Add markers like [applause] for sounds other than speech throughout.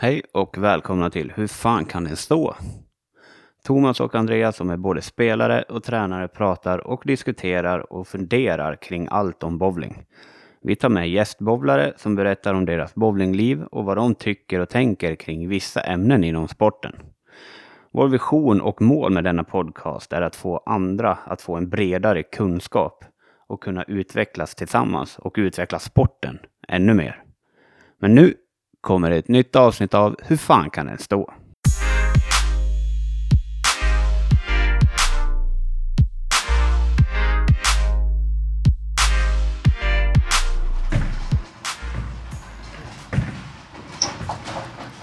Hej och välkomna till Hur fan kan den stå? Thomas och Andreas som är både spelare och tränare pratar och diskuterar och funderar kring allt om bowling. Vi tar med gästbowlare som berättar om deras bowlingliv och vad de tycker och tänker kring vissa ämnen inom sporten. Vår vision och mål med denna podcast är att få andra att få en bredare kunskap och kunna utvecklas tillsammans och utveckla sporten ännu mer. Men nu kommer ett nytt avsnitt av Hur fan kan den stå?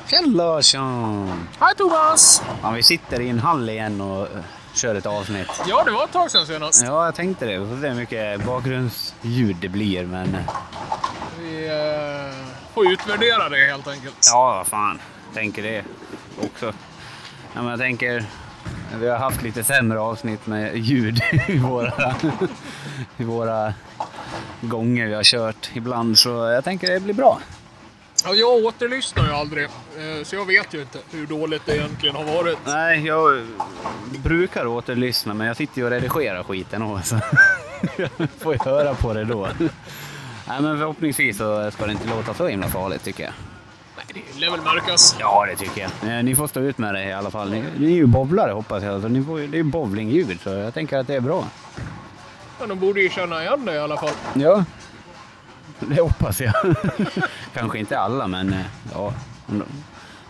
Tjena Larsson! Hej Thomas! Ja, vi sitter i en hall igen och eh, kör ett avsnitt. Ja, det var ett tag sedan senast. Ja, jag tänkte det. Vi får se hur mycket bakgrundsljud det blir, men... eh, Vi eh, får utvärdera det helt enkelt. Ja, vad fan. Tänker det också. Ja, men jag tänker... Vi har haft lite sämre avsnitt med ljud [laughs] i våra, i våra gånger vi har kört ibland, så jag tänker det blir bra. Ja, jag återlyssnar ju aldrig, eh, så jag vet ju inte hur dåligt det egentligen har varit. Nej, jag brukar återlyssna, men jag sitter ju och redigerar skiten också. [laughs] Jag får ju höra på det då. Nej, men förhoppningsvis så ska det inte låta så himla farligt tycker jag. Nej, det lär väl märkas. Ja, det tycker jag. Eh, Ni får stå ut med det i alla fall. Ni, ni är ju bowlare hoppas jag, så ni får, det är ju bowlingljud, så jag tänker att det är bra. Men de borde ju känna igen det i alla fall. Ja, det hoppas jag. [laughs] Kanske inte alla, men eh, ja,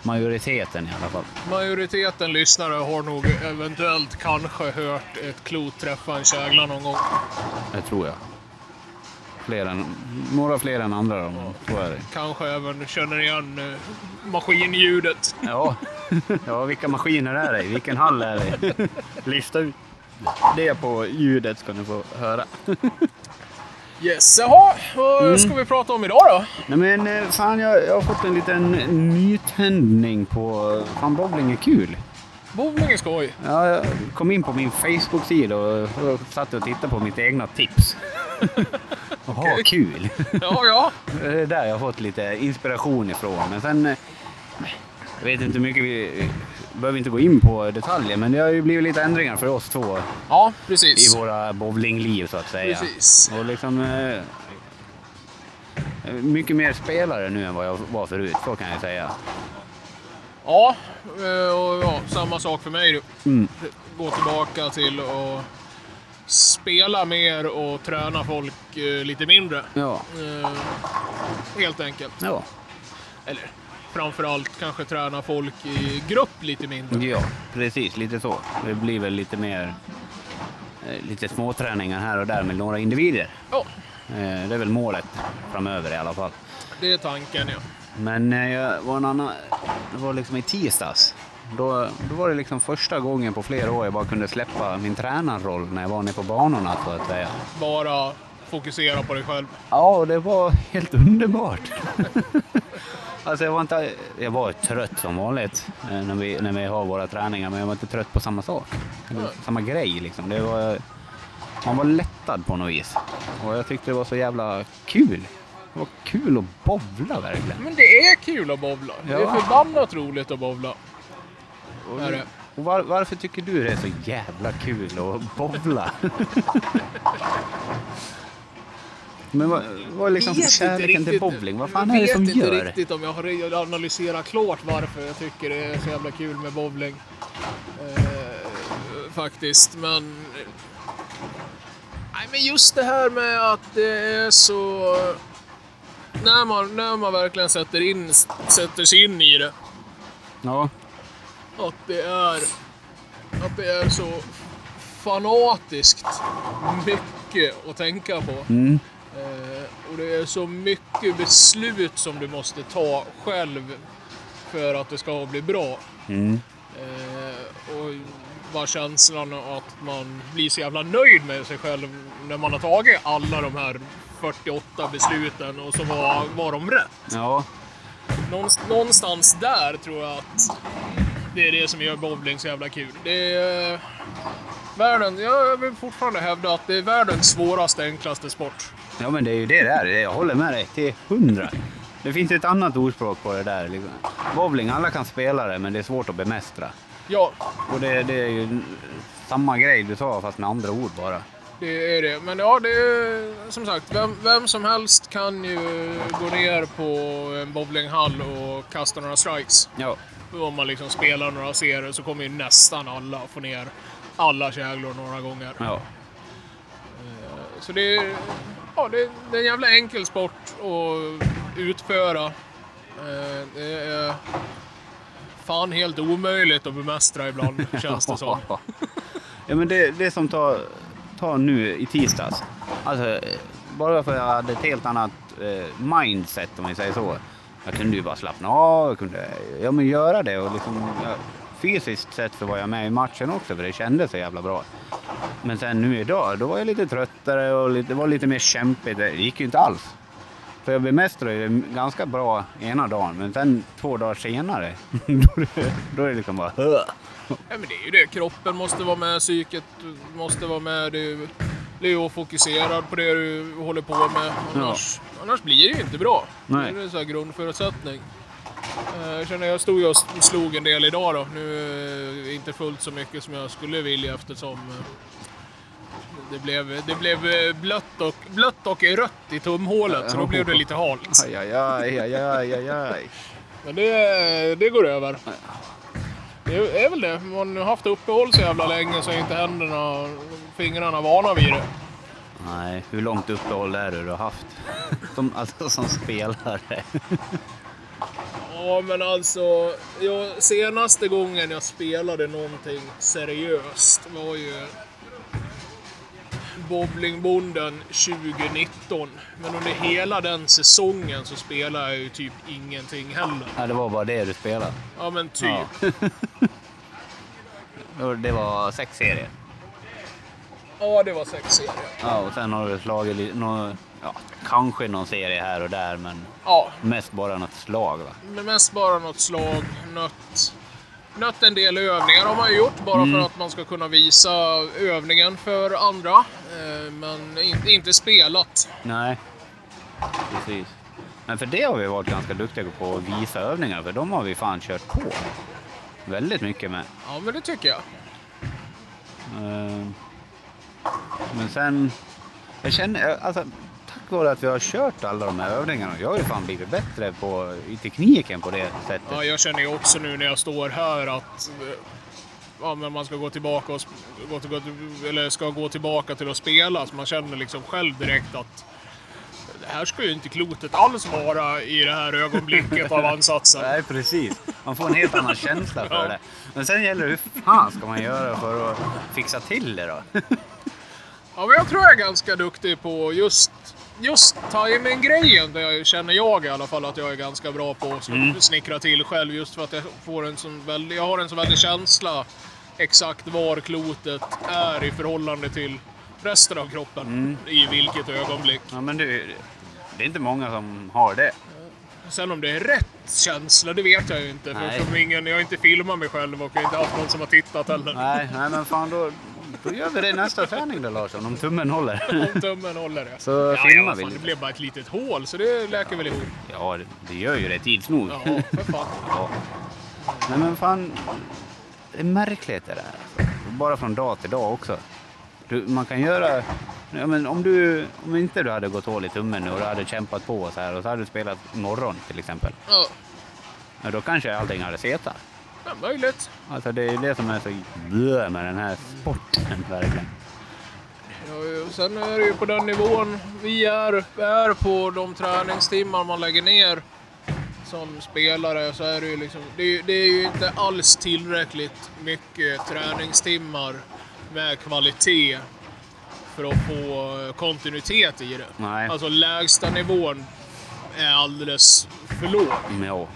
majoriteten i alla fall. Majoriteten lyssnare har nog eventuellt kanske hört ett klot träffa en kägla någon gång. Det tror jag. Fler än, några fler än andra då, så är det. Kanske även känner igen eh, maskinljudet. Ja. [laughs] ja, vilka maskiner är det? Vilken hall är det [laughs] i? Lista ut det på ljudet ska ni få höra. [laughs] Yes, jaha. Vad ska vi prata om idag då? Nej men eh, fan, jag, jag har fått en liten nytändning på fan bowling är kul. Bowling är skoj. Ja, jag kom in på min Facebook-sida och, och satt och tittade på mitt egna tips. [laughs] Jaha, Okej. kul! [laughs] Ja, ja. Det är där jag har fått lite inspiration ifrån. Men sen... eh, Jag vet inte hur mycket vi... behöver inte gå in på detaljer, men det har ju blivit lite ändringar för oss två Ja, i precis. våra bowlingliv så att säga. Precis. Och liksom... eh, Mycket mer spelare nu än vad jag var förut, så kan jag säga. Ja, eh, och ja, samma sak för mig. Mm. Gå tillbaka till att spela mer och träna folk eh, lite mindre. Ja, Eh, Helt enkelt. ja, Eller framförallt kanske träna folk i grupp lite mindre. ja, precis. Lite så. Det blir väl lite mer... eh, Lite småträningar här och där med några individer. Ja, Det är väl målet framöver i alla fall. det är tanken ja. Men jag var en annan, det var liksom i tisdags. Då, då var det liksom första gången på flera år jag bara kunde släppa min tränarroll när jag var nere på banorna så att säga. Bara fokusera på dig själv. Ja, det var helt underbart. [laughs] alltså jag var inte, jag var trött som vanligt eh, när vi, när vi har våra träningar, men jag var inte trött på samma sak. Samma grej liksom. Det var, man var lättad på något vis. Och jag tyckte det var så jävla kul. Det var kul att bowla verkligen. Men det är kul att bowla. Det är Ja. förbannat roligt att bowla. Och, var, varför tycker du det är så jävla kul att bowla? [laughs] Men vad, vad är liksom Vet kärleken till bowling? Vad fan Jag är det som vet inte gör? riktigt om jag har analyserat klart varför jag tycker det är så jävla kul med bowling. Eh, faktiskt, men... Nej, men just det här med att det är så... När man, när man verkligen sätter, in, sätter sig in i det. Ja, Att det är... Att det är så fanatiskt mycket att tänka på. mm, Eh, och det är så mycket beslut som du måste ta själv för att det ska bli bra. mm, Eh, och bara känslan att man blir så jävla nöjd med sig själv när man har tagit alla de här 48 besluten och så var, var de rätt. ja, Någonst- Någonstans där tror jag att det är det som gör bowling så jävla kul. Det är världen, jag vill fortfarande hävda att det är världens svåraste, enklaste sport. ja, men det är ju det det är. Jag håller med dig till hundra. Det finns ett annat ordspråk på det där. Liksom. Bowling, alla kan spela det men det är svårt att bemästra. Ja, Och det, det är ju samma grej du sa fast med andra ord bara. det är det. Men ja, det är som sagt, vem, vem som helst kan ju gå ner på en bowlinghall och kasta några strikes. Ja, Om man liksom spelar några serier så kommer ju nästan alla få ner alla käglor några gånger. ja. Så det är, ja, det, är en jävla enkel sport att utföra. Eh, Det är fan helt omöjligt att bemästra ibland, [laughs] känns det som. ja men det, det som tar, tar nu i tisdags. Alltså, eh, bara för att jag hade ett helt annat eh, mindset om vi säger så. Jag kunde ju bara slappna av, jag kunde ja, men göra det och liksom, ja, fysiskt sett så var jag med i matchen också för det kändes så jävla bra. Men sen nu idag, då var jag lite tröttare och lite, det var lite mer kämpigt. Det gick ju inte alls. För jag bemästrade det ganska bra ena dagen, men sen två dagar senare, [laughs] då är det, då är det liksom bara Ja, men det är ju det. Kroppen måste vara med, psyket måste vara med. Det är ju det är ju att fokusera på det du håller på med. Annars, annars blir det ju inte bra. Nej. Det är en sån här grundförutsättning. Eh, Jag känner jag stod och slog en del idag då. Nu eh, inte fullt så mycket som jag skulle vilja eftersom eh, det blev, det blev blött och, blött och rött i tumhålet så då blev det lite halt. Aj, aj, aj, aj, aj, aj. Men det, det går över. Det är väl det. Man har haft uppehåll så jävla länge så inte händerna fingrarna vana vid det. Nej, hur långt uppehåll är det du har haft? [laughs] Som, alltså som spelare. Ja, men alltså. Jag, senaste gången jag spelade någonting seriöst var ju Bowlingbonden 2019. Men under hela den säsongen så spelade jag ju typ ingenting heller. Ja, det var bara det du spelade. Ja, men typ. Ja. [laughs] Det var sex serier. Ja, det var sex serier. Ja, och sen har du slagit lite, ja, kanske någon serie här och där, men Ja, mest bara något slag va? Men mest bara något slag, nött, nött en del övningar har man ju gjort bara för att man ska kunna visa övningen för andra. Eh, Men inte, spelat. Nej, precis. Men för det har vi varit ganska duktiga på att visa övningar, för de har vi fan kört på. Väldigt mycket med. Ja, men det tycker jag. Eh, Men sen, jag känner, alltså tack vare att vi har kört alla de här övningarna, jag har ju fan blivit bättre på, i tekniken på det sättet. Ja, jag känner ju också nu när jag står här att ja, men man ska gå tillbaka och, gå till, eller ska gå tillbaka till att spela. Så man känner liksom själv direkt att det här ska ju inte klotet alls vara i det här ögonblicket av ansatsen. [laughs] Nej, precis. Man får en helt annan känsla för Ja. det. Men sen gäller det hur fan ska man göra för att fixa till det då? [laughs] Ja, men jag tror jag är ganska duktig på just, just timing-grejen. Där jag känner jag i alla fall att jag är ganska bra på att mm. snickra till själv. Just för att jag, får en sån väldig, jag har en så väldig känsla exakt var klotet är i förhållande till resten av kroppen. I vilket ögonblick. Ja, men du, det är inte många som har det. Sen om det är rätt känsla, det vet jag ju inte. För Nej. ingen, jag har inte filmat mig själv och jag har inte haft någon som har tittat heller. Nej, nej men fan då, då gör vi det i nästa träning då Larsson, om tummen håller. [laughs] Om tummen håller det. Så ja, filmar ja, vi fan. Det blev bara ett litet hål, så det läker väl ihop. Ja, det- gör ju det tids nog. Ja, för fan. [laughs] Ja. Nej men fan, det är märkligt det där. Alltså. Bara från dag till dag också. Du, man kan göra, ja, men om, du, om inte du hade gått hål i tummen nu och du hade kämpat på så här och så hade du spelat imorgon till exempel. Ja, Ja, då kanske allting hade setat. Ja, möjligt. Alltså det är det som är så blö med den här sporten verkligen. Ja, sen är det ju på den nivån vi är, är på de träningstimmar man lägger ner som spelare så är det ju liksom, det är, det är ju inte alls tillräckligt mycket träningstimmar med kvalitet för att få kontinuitet i det. Nej. Alltså lägsta nivån är alldeles för låg. Ja.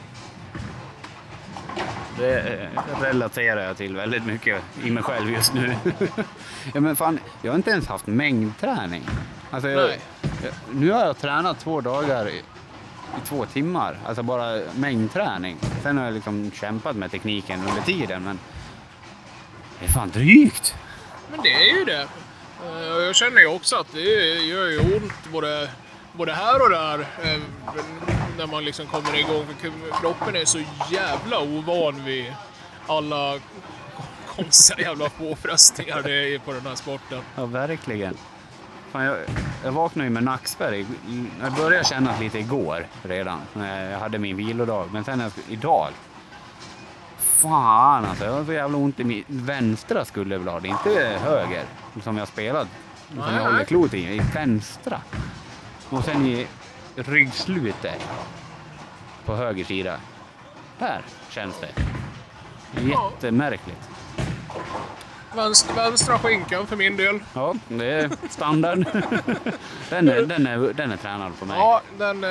Det eh, relaterar jag till väldigt mycket i mig själv just nu. [laughs] ja, men fan, jag har inte ens haft mängdträning. Alltså, jag, jag, nu har jag tränat två dagar i, i två timmar. Alltså bara mängdträning. Sen har jag liksom kämpat med tekniken under tiden. Men det är fan drygt. Men det är ju det. Eh, Jag känner ju också att det gör ju ont både, både här och där. När man liksom kommer igång. För kroppen är så jävla ovan vid alla konstiga jävla påfrestningar det är på den här sporten. Ja, verkligen. Fan, jag, jag vaknade ju med nackspärr. Jag började känna lite igår redan, när jag hade min vilodag. Men sen idag, fan alltså. Jag har så jävla ont i min vänstra skulderblad, inte höger som jag spelat. Som jag håller klot i, i vänstra. Och sen i ryggslutet på höger sida. Där känns det. Jättemärkligt. Vänster, vänstra skinkan för min del. Ja, det är standard. [laughs] den, är, den, är, den är tränad på mig. Ja, den eh,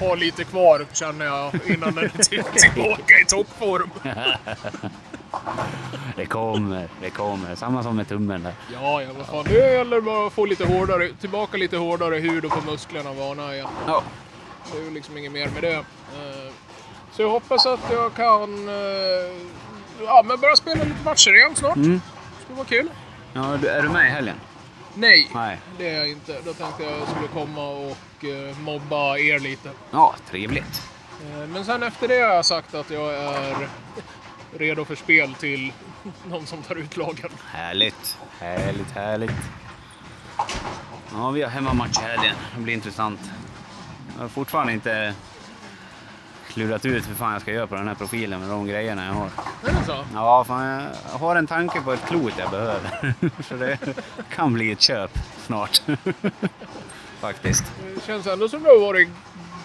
har lite kvar känner jag innan den är till, [laughs] tillbaka i toppform. [laughs] Det kommer, det kommer. Samma som med tummen där. Ja, ja, vad fan. Det gäller bara att få lite hårdare, tillbaka lite hårdare hud och få musklerna vana igen. Ja. Det är ju liksom inget mer med det. Eh, Så jag hoppas att jag kan eh, ja, men börja spela lite matcher igen snart. Mm. Det skulle vara kul. ja är du med i helgen? Nej, Nej. det är jag inte. Då tänkte jag skulle komma och eh, mobba er lite. Ja, trevligt. Men sen efter det har jag sagt att jag är redo för spel till någon som tar ut lagen. Härligt, härligt, härligt. Ja, vi har hemmamatch i helgen. Det blir intressant. Jag har fortfarande inte klurat ut hur fan jag ska göra på den här profilen med de grejerna jag har. Är det så? Ja, fan, jag har en tanke på ett klot jag behöver. [laughs] Så det kan bli ett köp snart. [laughs] Faktiskt. Det känns ändå som du har varit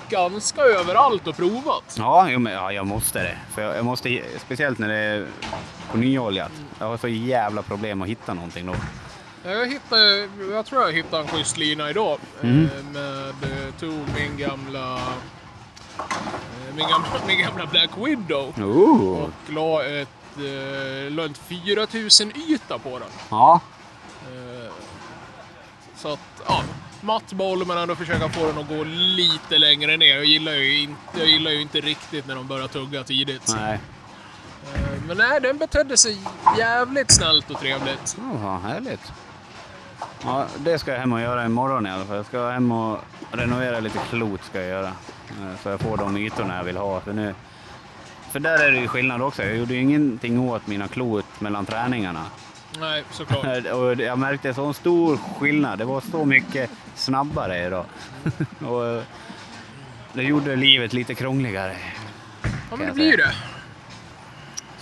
ganska överallt och provat. Ja, jo, men, ja jag måste det. För jag, jag måste, speciellt när det är på nyoljat. Jag har så jävla problem att hitta någonting då. Jag, hittade, jag tror jag hittade en schysst lina idag. Mm. Med, eh, tog min gamla, eh, min gamla, [laughs] min gamla Black Widow Oh. och la ett, la ett 4000 yta på den. Ja, Så att, ja. Matt boll men ändå försöka få den att gå lite längre ner. Jag gillar ju inte, jag gillar ju inte riktigt när de börjar tugga tidigt. nej. Eh, Men nej, den betedde sig jävligt snällt och trevligt. Vad härligt. Ja, det ska jag hem och göra imorgon i alla fall. Jag ska hem och renovera lite klot ska jag göra. Eh, Så jag får de ytorna jag vill ha. För, nu, för där är det ju skillnad också. Jag gjorde ju ingenting åt mina klot mellan träningarna. Nej, såklart. [laughs] Och jag märkte så stor skillnad. Det var så mycket snabbare idag. [laughs] och eh, det gjorde livet lite krångligare. Ja, men det blir ju det.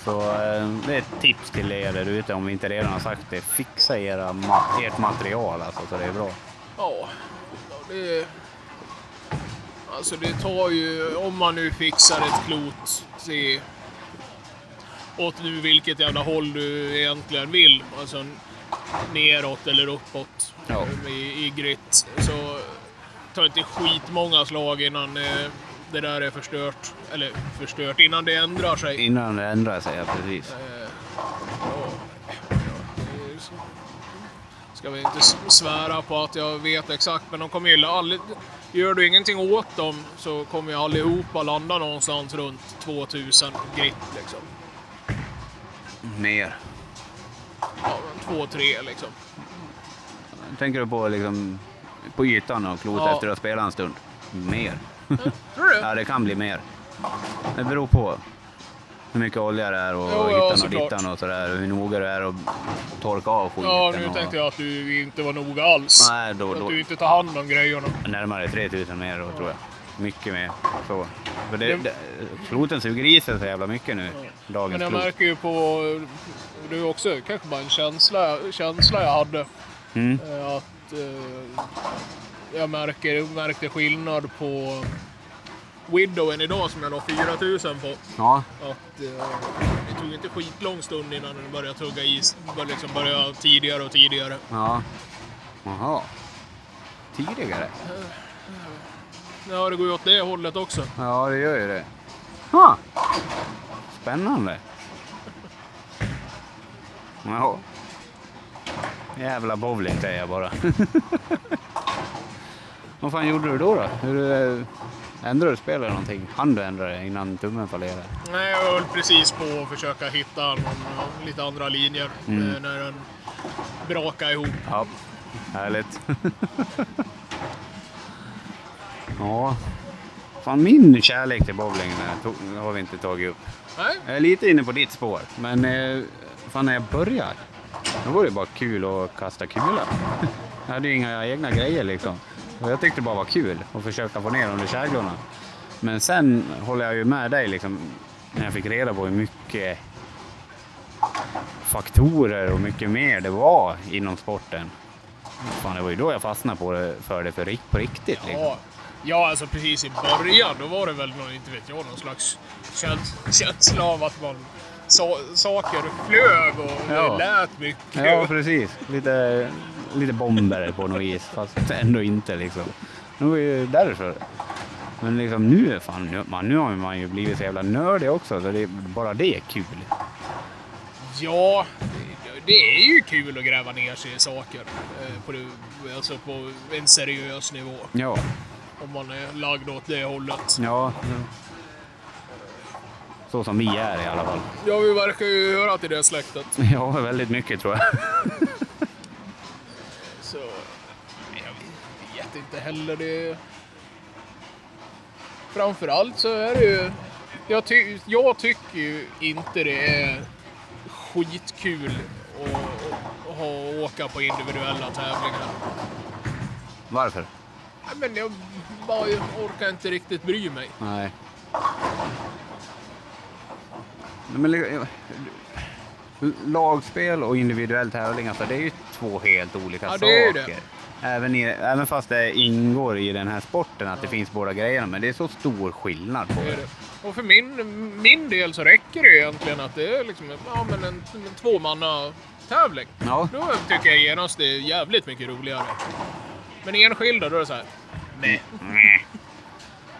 Så eh, det är ett tips till er där ute om vi inte redan har sagt det. Fixa era, ert material alltså, så det är bra. Ja, det... Alltså det tar ju, om man nu fixar ett klot till åt nu vilket jävla håll du egentligen vill, alltså neråt eller uppåt Ja. i, i grit, så tar inte skitmånga slag innan eh, det där är förstört. Eller förstört, innan det ändrar sig. Innan det ändrar sig, ja precis. Eh, ja, Ska vi inte svära på att jag vet exakt, men de kommer ju aldrig... Gör du ingenting åt dem så kommer ju allihopa landa någonstans runt 2000 grit liksom. Mer. Ja, 2-3 liksom. Tänker du på liksom på ytan och klot Ja. efter att ha spelat en stund? Mer. Tror du? [laughs] Ja, det kan bli mer. Det beror på hur mycket olja det är och Jo, ja, och dittan och sådär. och Hur noga det är att torka av skiten. Ja, nu och... tänkte jag att du inte var noga alls. Nej, då, Att då du inte tar hand om grejerna. närmare 3000 mer då, tror jag. Mycket mer. Så. För det, Det- kloten suger i sig så jävla mycket nu. Dagens Men jag klot. märker ju på... Det är också kanske bara en känsla, känsla jag hade. Mm. Eh, Att eh, jag märker, märkte skillnad på Widowen idag som jag la 4000 på. Ja, Att eh, det tog inte skitlång stund innan den började tugga i. Började liksom börja tidigare och tidigare. ja. Jaha. Tidigare? Ja, det går ju åt det hållet också. Ja, det gör ju det. Ha. Spännande. Jaha. Jävla bowling säger jag bara. [laughs] Vad fan gjorde du då? då? Hur, eh, ändrade du spelet någonting? Han du ändra det innan tummen fallerade? Nej, jag höll precis på att försöka hitta någon, lite andra linjer Mm. eh, när den brakade ihop. Ja, härligt. [laughs] ja, Fan, min kärlek till bowling eh, har vi inte tagit upp. Nej, Jag är lite inne på ditt spår, men eh, fan när jag började, då var det bara kul att kasta kula. [laughs] Jag hade ju inga egna grejer liksom. Och jag tyckte det bara var kul att försöka få ner dem i käglorna. Men sen håller jag ju med dig liksom, när jag fick reda på hur mycket faktorer och mycket mer det var inom sporten. Fan, det var ju då jag fastnade på det, för det för, på riktigt. Liksom. ja. Ja, alltså precis i början då var det väl någon, inte vet jag, någon slags käns- känsla av att man sa, saker flög och Ja. det lät mycket. Ja, precis. Lite, lite bomber på något vis, fast ändå inte liksom. Det var ju därför. Men liksom nu, fan, nu, man, nu har man ju blivit så jävla nördig också, så det, bara det är kul. Ja, det- är ju kul att gräva ner sig i saker. eh, På, alltså på en seriös nivå. Ja, Om man är lagd åt det hållet. ja. Så som vi är i alla fall. Ja, vi verkar ju höra till det släktet. [laughs] Ja, väldigt mycket tror jag. [laughs] Så... Jag vet inte heller. Det... Framförallt så är det ju... Jag, ty... jag tycker ju inte det är skitkul att, att ha, åka på individuella tävlingar. Varför? Nej, Men jag bara orkar inte riktigt bry mig. Nej. Nej, Men, lagspel och individuell tävling, alltså, det är ju två helt olika Ja, saker. Även, i, även fast det ingår i den här sporten att det finns båda grejerna, men det är så stor skillnad på Det det. Och för min, min del så räcker det egentligen att det är liksom, ja, men en, en tvåmanna tävling. Ja. Då tycker jag genast det är jävligt mycket roligare. Men enskilda, då är det så här. Nej.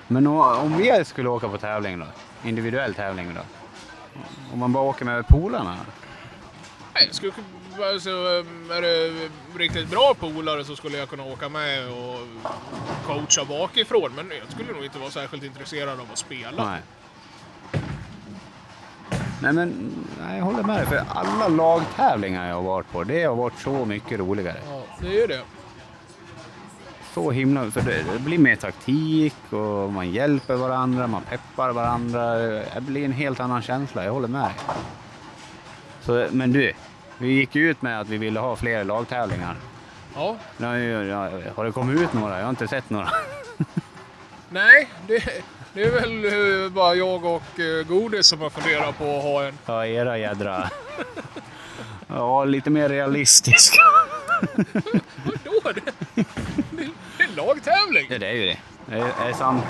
Men om vi skulle åka på tävling då? Individuell tävling då? Om man bara åker med polarna? Nej, skulle, alltså, är det riktigt bra polare så skulle jag kunna åka med och coacha bakifrån. Men jag skulle nog inte vara särskilt intresserad av att spela. Nej. Nej men, nej, jag håller med dig. För alla lagtävlingar jag har varit på, det har varit så mycket roligare. Ja, det är ju det. Så himla, för det, det blir mer taktik och man hjälper varandra, man peppar varandra. Det blir en helt annan känsla, jag håller med dig. Så, men du, vi gick ut med att vi ville ha fler lagtävlingar. Ja. Nu har det kommit ut några? Jag har inte sett några. [laughs] Nej, det, det är väl eh, bara jag och eh, Godis som har funderat på att ha en. Ja, era jädra... [laughs] Ja, lite mer realistiska. [laughs] Vadå? Det, det, det är en lagtävling! Ja, det är ju det. Det är, är sant.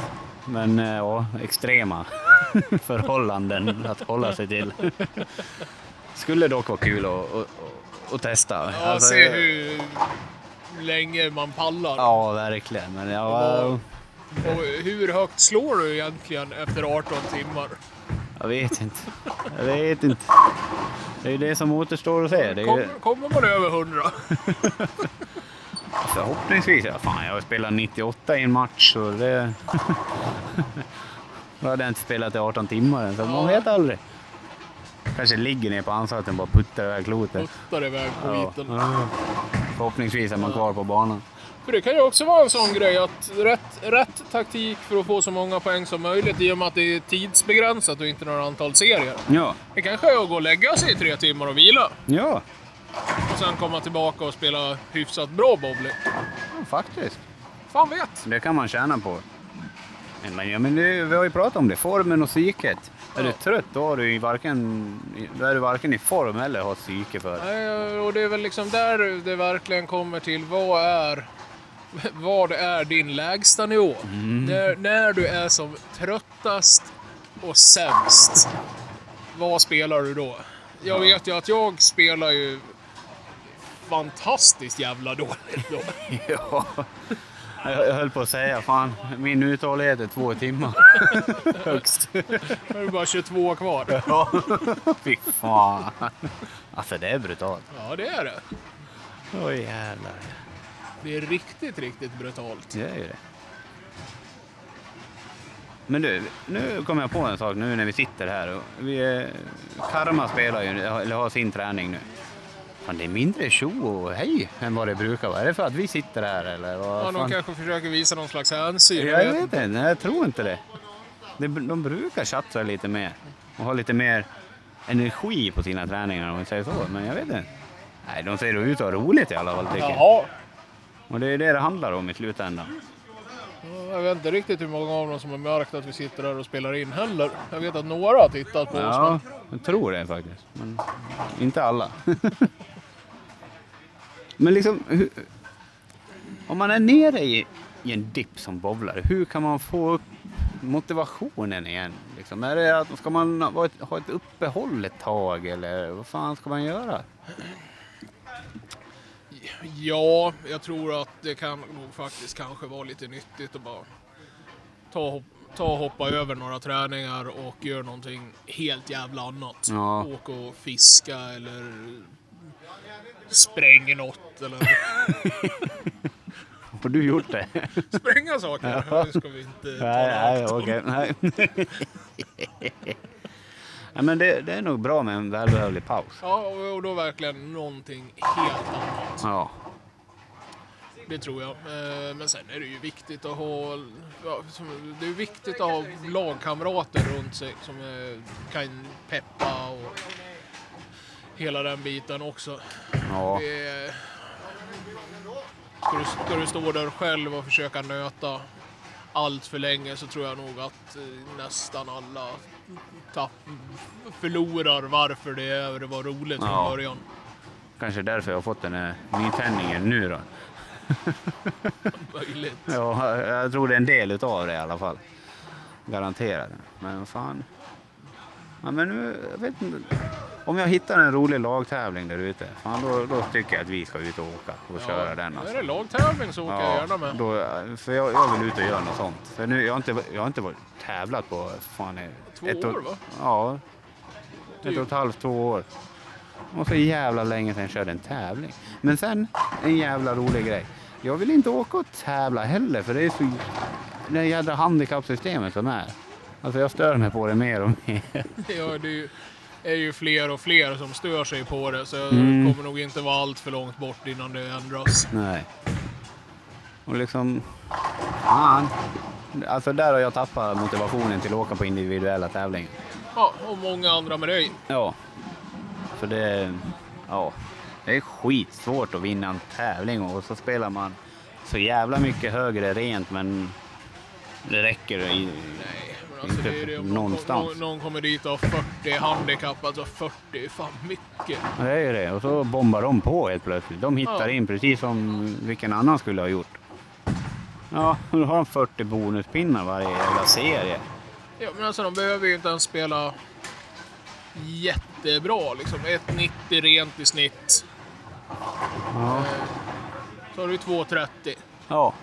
Men eh, ja, extrema [laughs] förhållanden att hålla sig till. Skulle dock vara kul att, testa. Ja, Alltså, se hur länge man pallar. Ja, verkligen. Men ja, Och hur högt slår du egentligen efter 18 timmar? jag vet inte. Jag vet inte. Det är ju det som återstår att se. Ju, Kommer, kommer man över 100? [laughs] förhoppningsvis. Ja, fan, jag har spelat 98 i en match så det... [laughs] Då hade jag inte spelat i 18 timmar än, så man vet aldrig. Kanske ligger ner på anstalten och bara puttar iväg klotet. Puttar iväg Ja. skiten. Förhoppningsvis är man kvar på banan. För det kan ju också vara en sån grej att rätt, rätt taktik för att få så många poäng som möjligt i och med att det är tidsbegränsat och inte några antal serier. Ja, Det kanske är att gå och lägga sig i tre timmar och vila. ja, Och sen komma tillbaka och spela hyfsat bra bowling. faktiskt. Fan vet! Det kan man tjäna på. Men, ja, men det, vi har ju pratat om det, formen och psyket. Är du Ja. trött då, har du varken, då är du varken i form eller har psyke för. Nej, och det är väl liksom där det verkligen kommer till vad är vad är din lägsta nivå? När, när du är som tröttast och sämst, vad spelar du då? Jag vet ju att jag spelar ju fantastiskt jävla dåligt då. [laughs] Ja. Jag, höll på att säga, fan, min uthållighet är två timmar. [laughs] Högst. Nu är det bara 22 kvar. Ja. Fy fan. Alltså det är brutalt. Ja, det är det. Oj jävlar. Det är riktigt, riktigt brutalt. Det är ju det. Men du, nu kommer jag på en sak nu när vi sitter här. Vi, eh, Karma spelar ju, eller har sin träning nu. Fan, det är mindre tjo och hej än vad det brukar vara. Är det för att vi sitter här eller? Vad Ja, de fan? kanske försöker visa någon slags hänsyn. Jag vet inte, nej, jag tror inte det. det. De brukar tjattra lite mer och ha lite mer energi på sina träningar om vi säger så. Men jag vet inte. Nej, de ser ut att ha roligt i alla fall tycker jag. Och det är det det handlar om i slutändan. Ja, Jag vet inte riktigt hur många av dem som har märkt att vi sitter här och spelar in heller. Jag vet att några har tittat på oss. Ja, jag tror det faktiskt. Men inte alla. [laughs] men liksom, hur, om man är nere i, i en dipp som bowlare, hur kan man få upp motivationen igen? Liksom, är det att, ska man ha ett, ha ett uppehåll ett tag eller vad fan ska man göra? Ja, jag tror att det kan nog faktiskt kanske vara lite nyttigt att bara ta, ta och hoppa över några träningar och göra någonting helt jävla annat. Ja. Åka och fiska eller spränga något eller [laughs] Har du gjort det? spränga saker. Det ska vi inte nej, nej, rakt om. nej. nej, men det, det är nog bra med en välbehövlig paus. Ja, och och då verkligen någonting helt annat. Ja. Det tror jag. Eh, Men sen är det ju viktigt att ha, ja, det är viktigt att ha lagkamrater runt sig som eh, kan peppa och hela den biten också. ja. Det Ska du, ska du stå där själv och försöka nöta allt för länge så tror jag nog att eh, nästan alla tapp, förlorar varför det, är, det var roligt Ja. från början. Kanske därför jag har fått den här nytändningen nu då. Möjligt. [laughs] Ja, jag tror det är en del utav det i alla fall. Garanterat. Men fan. Ja, men nu, jag vet inte. Om jag hittar en rolig lagtävling där ute, då, då tycker jag att vi ska ut och åka och köra den. Är Alltså. det lagtävling så åker jag gärna med. då, för jag, jag vill ut och göra något sånt. För nu, jag, har inte, jag har inte varit tävlat på fan, Två ett år, va? Ja, ett Typ. och ett halvt, två år. Och så jävla länge sedan jag körde en tävling. Men sen, en jävla rolig grej. Jag vill inte åka och tävla heller för det är så... Det jävla handikappsystemet som är. Alltså jag stör mig på det mer och mer. Ja, [laughs] det är ju, är ju fler och fler som stör sig på det så Mm. det kommer nog inte vara allt för långt bort innan det ändras. Nej. Och liksom... Fan. Alltså där har jag tappat motivationen till att åka på individuella tävlingar. Ja, och många andra med dig. Ja. För det... Ja. Det är skitsvårt att vinna en tävling och så spelar man så jävla mycket högre rent men det räcker i... Alltså det är det. Någonstans. Någon, någon kommer dit och har 40 handikapp, alltså 40 är fan mycket. Ja, Det är ju det. Och så bombar de på helt plötsligt. De hittar Ja. in precis som vilken annan skulle ha gjort. Ja, nu har de 40 bonuspinnar varje jävla serie. Ja, men alltså de behöver ju inte ens spela jättebra liksom. 1,90 rent i snitt. Ja. Eh, Så har du 2,30. ja.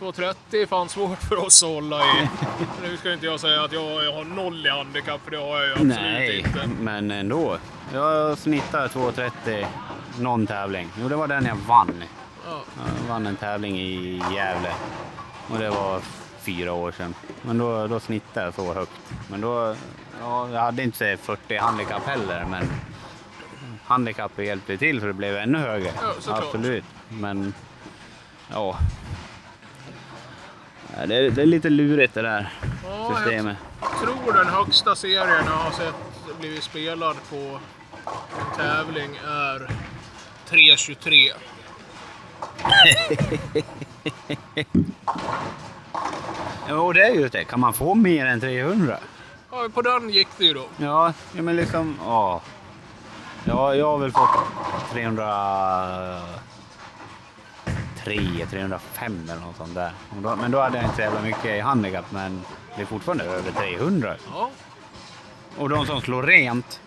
2,30 är fan svårt för oss att hålla i. Nu ska inte jag säga att jag, jag har noll i handikapp, för det har jag ju absolut Nej, inte. men ändå. Jag snittar 2.30 någon tävling. Jo, det var den jag vann. Ja. Jag vann en tävling i Gävle. Och det var fyra år sedan. Men då, då snittade jag så högt. Men då, ja, jag hade inte 40 handikapp heller, men handikappet hjälpte till så det blev ännu högre. Ja. Absolut. Men, ja. Ja, Det är, det är lite lurigt det där Ja, systemet. Jag tror den högsta serien jag har sett blivit spelad på en tävling är 3.23. [laughs] Jo, det är ju det. Kan man få mer än 300? Ja, på den gick det ju då. Ja, men liksom, ja. Ja, jag har väl fått 303, 305 eller något sånt där. Då, men då hade jag inte så jävla mycket i handikapp, men det är fortfarande över 300. Ja, Och de som slår rent,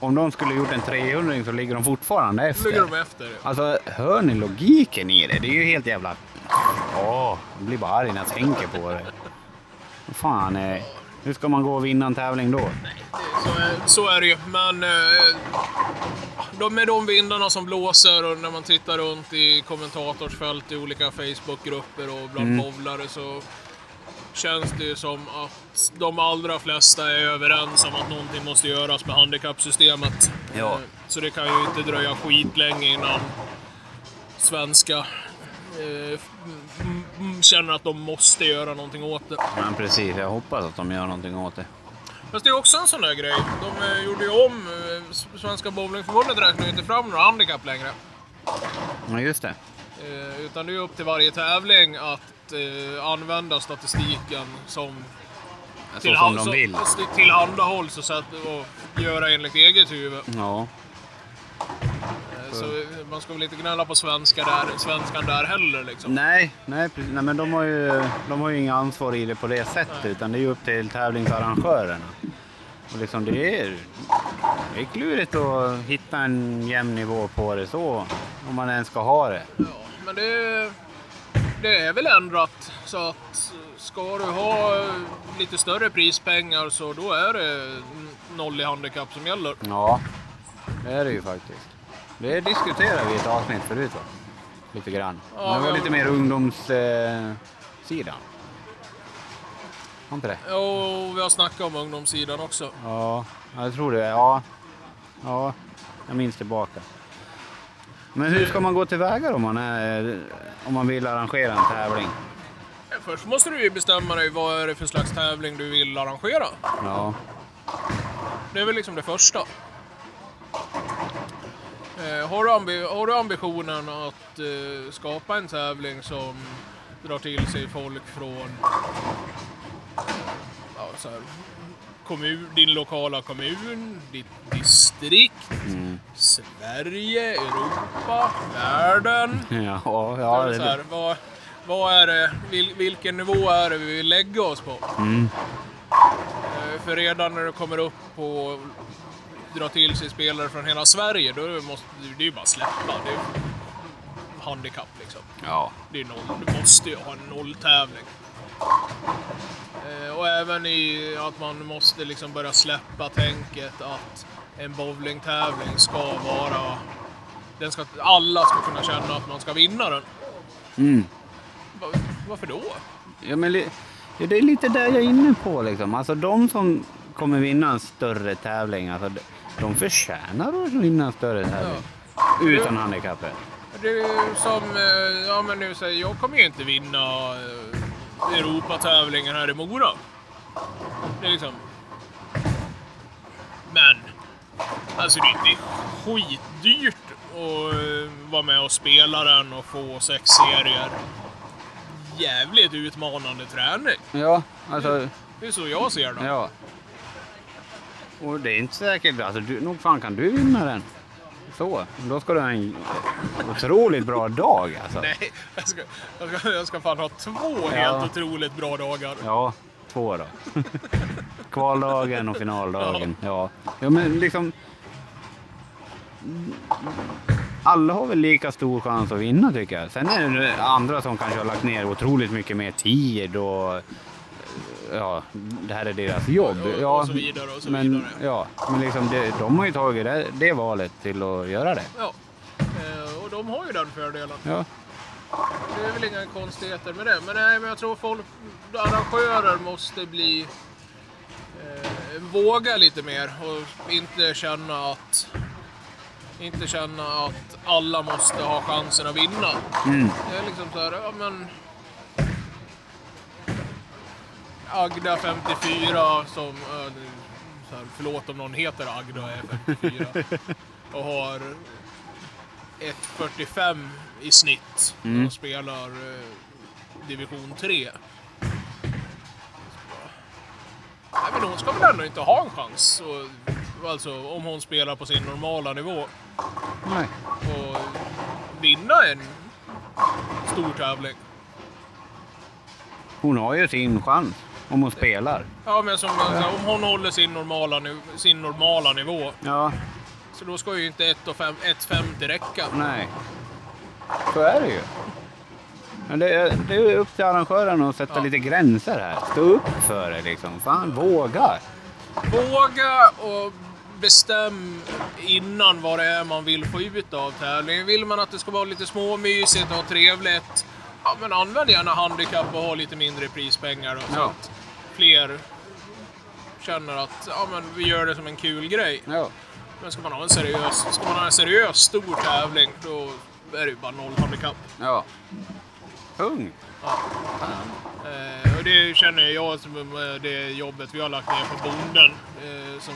om de skulle gjort en 300 så ligger de fortfarande efter. ligger de efter. Alltså, hör ni logiken i det? Det är ju helt jävla... Åh, jag blir bara arg när jag tänker på det. Vad fan, eh, hur ska man gå och vinna en tävling då? Så, är- så är det ju. Men eh, de, med de vindarna som blåser och när man tittar runt i kommentatorsfält i olika Facebookgrupper och bland Mm. bowlare så känns det ju som att de allra flesta är överens om att någonting måste göras med handikappsystemet. Ja. Eh, Så det kan ju inte dröja skitlänge innan svenska eh, känner att de måste göra någonting åt det. Men precis, jag hoppas att de gör någonting åt det. Fast det är också en sån där grej. De eh, gjorde ju om, eh, Svenska Bowlingförbundet räknar ju inte fram några handikapp längre. Ja, just det. Eh, utan det är upp till varje tävling att använda statistiken som Så till, som de vill. tillhandahålls och, och göra enligt eget huvud. Ja. Eh, så eh, man ska väl inte gnälla på svenska där, svenskan där heller liksom. Nej, nej, precis. nej, men de har, ju, de har ju inga ansvar i det på det sättet, Nej. utan det är ju upp till tävlingsarrangörerna. Och liksom det, är, det är klurigt att hitta en jämn nivå på det så, om man ens ska ha det. Ja, men det, det är väl ändrat så att ska du ha eh, lite större prispengar så då är det noll i handikapp som gäller. Ja, det är det ju faktiskt. Det diskuterade vi i ett avsnitt förut va? Lite grann. Ja, Men det var men- lite mer ungdomssidan. Eh. Var inte det? Och vi har snackat om ungdomssidan också. Ja, jag tror det. Ja, ja jag minns tillbaka. Men hur ska man gå tillväga om man, är, om man vill arrangera en tävling? Först måste du ju bestämma dig vad är det för slags tävling du vill arrangera. Ja, Det är väl liksom det första. Eh, har, du ambi- har du ambitionen att eh, skapa en tävling som drar till sig folk från ja, så här, kommun, din lokala kommun, ditt distrikt, Sverige, Europa, världen. [laughs] ja, ja, så här, det, vad, vad är det, vil, vilken nivå är det vi vill lägga oss på? mm, Eh, För redan när det kommer upp på dra till sig spelare från hela Sverige, då måste det är ju bara släppa. Det är handikapp liksom. ja, Det är noll. Du måste ju ha en nolltävling. Eh, Och även i att man måste liksom börja släppa tänket att en bowlingtävling ska vara... Den ska, alla ska kunna känna att man ska vinna den. mm. Va- Varför då? ja men det är lite där jag är inne på liksom. Alltså de som kommer vinna en större tävling, alltså, de- förtjänar att vinna större tävling. Utan handikappet. Ju som, eh, ja men nu säger jag kommer ju inte vinna eh, Europatävlingen här i Mora. Det är liksom... Men, alltså det är skitdyrt att eh, vara med och spela den och få sex serier. Jävligt utmanande träning. Ja, alltså, Det är så jag ser det. ja. Och det är inte säkert, alltså du, nog fan kan du vinna den. Så, då ska du ha en otroligt bra dag alltså. Nej, jag ska, jag, ska, jag ska fan ha två helt otroligt bra dagar. Ja, två då. [laughs] Kvaldagen och finaldagen. Ja. ja, men liksom... Alla har väl lika stor chans att vinna tycker jag. Sen är det andra som kanske har lagt ner otroligt mycket mer tid och... Ja, det här är deras jobb. Och- och ja, så vidare och så men, vidare. Ja, men liksom det, de har ju tagit det, det valet till att göra det. Ja. Eh, Och de har ju den fördelen. Ja, Det är väl inga konstigheter med det. Men nej, men jag tror folk, arrangörer måste bli... Eh, våga lite mer och inte känna att... Inte känna att alla måste ha chansen att vinna. mm. Det är liksom så här, ja men... Agda 54 som... eh, Så här, förlåt om någon heter Agda och är 54. [laughs] och har 1.45 i snitt Mm. de spelar eh, division 3. Nej, men hon ska väl ändå inte ha en chans. Och, alltså om hon spelar på sin normala nivå Nej. och vinna en stor tävling. Hon har ju sin chans om hon spelar. Ja, men som, alltså, om hon håller sin normala, sin normala nivå Ja, så då ska ju inte 1,50 räcka. Nej. Så är det ju. Men det, är, det är upp till arrangören att sätta Ja. lite gränser här. Stå upp för det liksom. Fan, våga. Våga och bestäm innan vad det är man vill få ut av tävlingen. Vill man att det ska vara lite småmysigt och trevligt Ja, men använd gärna handikapp och ha lite mindre prispengar då, så Ja. att fler känner att ja, men vi gör det som en kul grej. Ja. Men ska man ha en seriös, ska man ha en seriös stor tävling då är det ju bara noll handikapp. Ja. Kung. Eh, och det känner jag som med det jobbet vi har lagt ner på bonden. Eh, som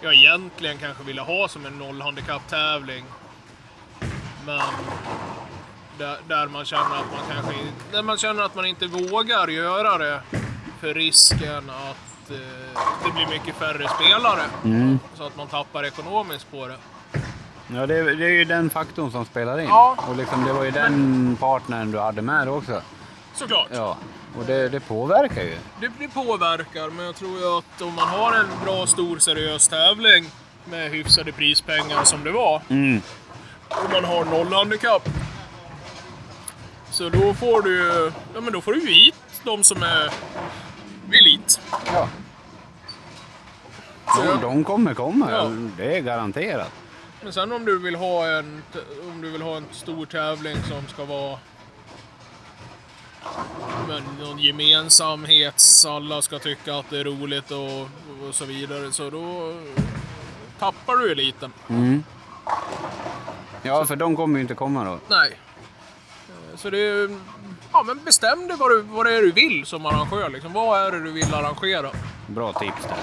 jag egentligen kanske ville ha som en nollhandikapptävling. Men där, där man känner att man kanske där man känner att man inte vågar göra det för risken att eh, det blir mycket färre spelare. Så att man tappar ekonomiskt på det. Ja, det, är- det är ju den faktorn som spelar in. Ja. Och liksom, det var ju den partnern du hade med också. Såklart. Ja. Och det, det påverkar ju. Det, det påverkar, men jag tror ju att om man har en bra, stor, seriös tävling med hyfsade prispengar som det var, Mm. och man har nollhandikapp, så då får du ju- ja, men då får du ju hit de som är elit. Ja. Så De, de kommer komma, Ja. det är garanterat. Men sen om du vill ha en, om du vill ha en stor tävling som ska vara men någon gemensamhet, alla ska tycka att det är roligt och, och så vidare, så då tappar du eliten. Ja, för de kommer ju inte komma då. Nej. Eh, Så det är, ja men bestäm dig vad, du, vad det är du vill som arrangör. Liksom. Vad är det du vill arrangera? Bra tips där.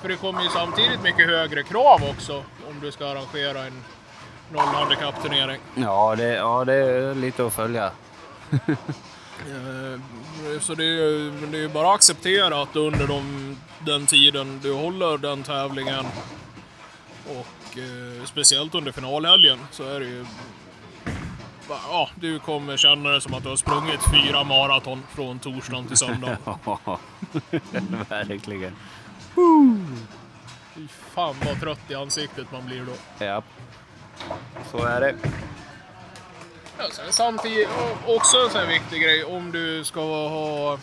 För det kommer ju samtidigt mycket högre krav också om du ska arrangera en nollhandikappturnering. Ja det, ja, det är lite att följa. [laughs] Eh, Så är, det är ju bara att acceptera att under de, den tiden du håller den tävlingen och eh, speciellt under finalhelgen så är det ju... Ja, du kommer känna det som att du har sprungit fyra maraton från torsdagen till söndag. [laughs] Ja, [laughs] verkligen. Fy fan vad trött i ansiktet man blir då. Ja, så är det. Ja, sen samtidigt, också en sån här viktig grej, om du ska ha eh,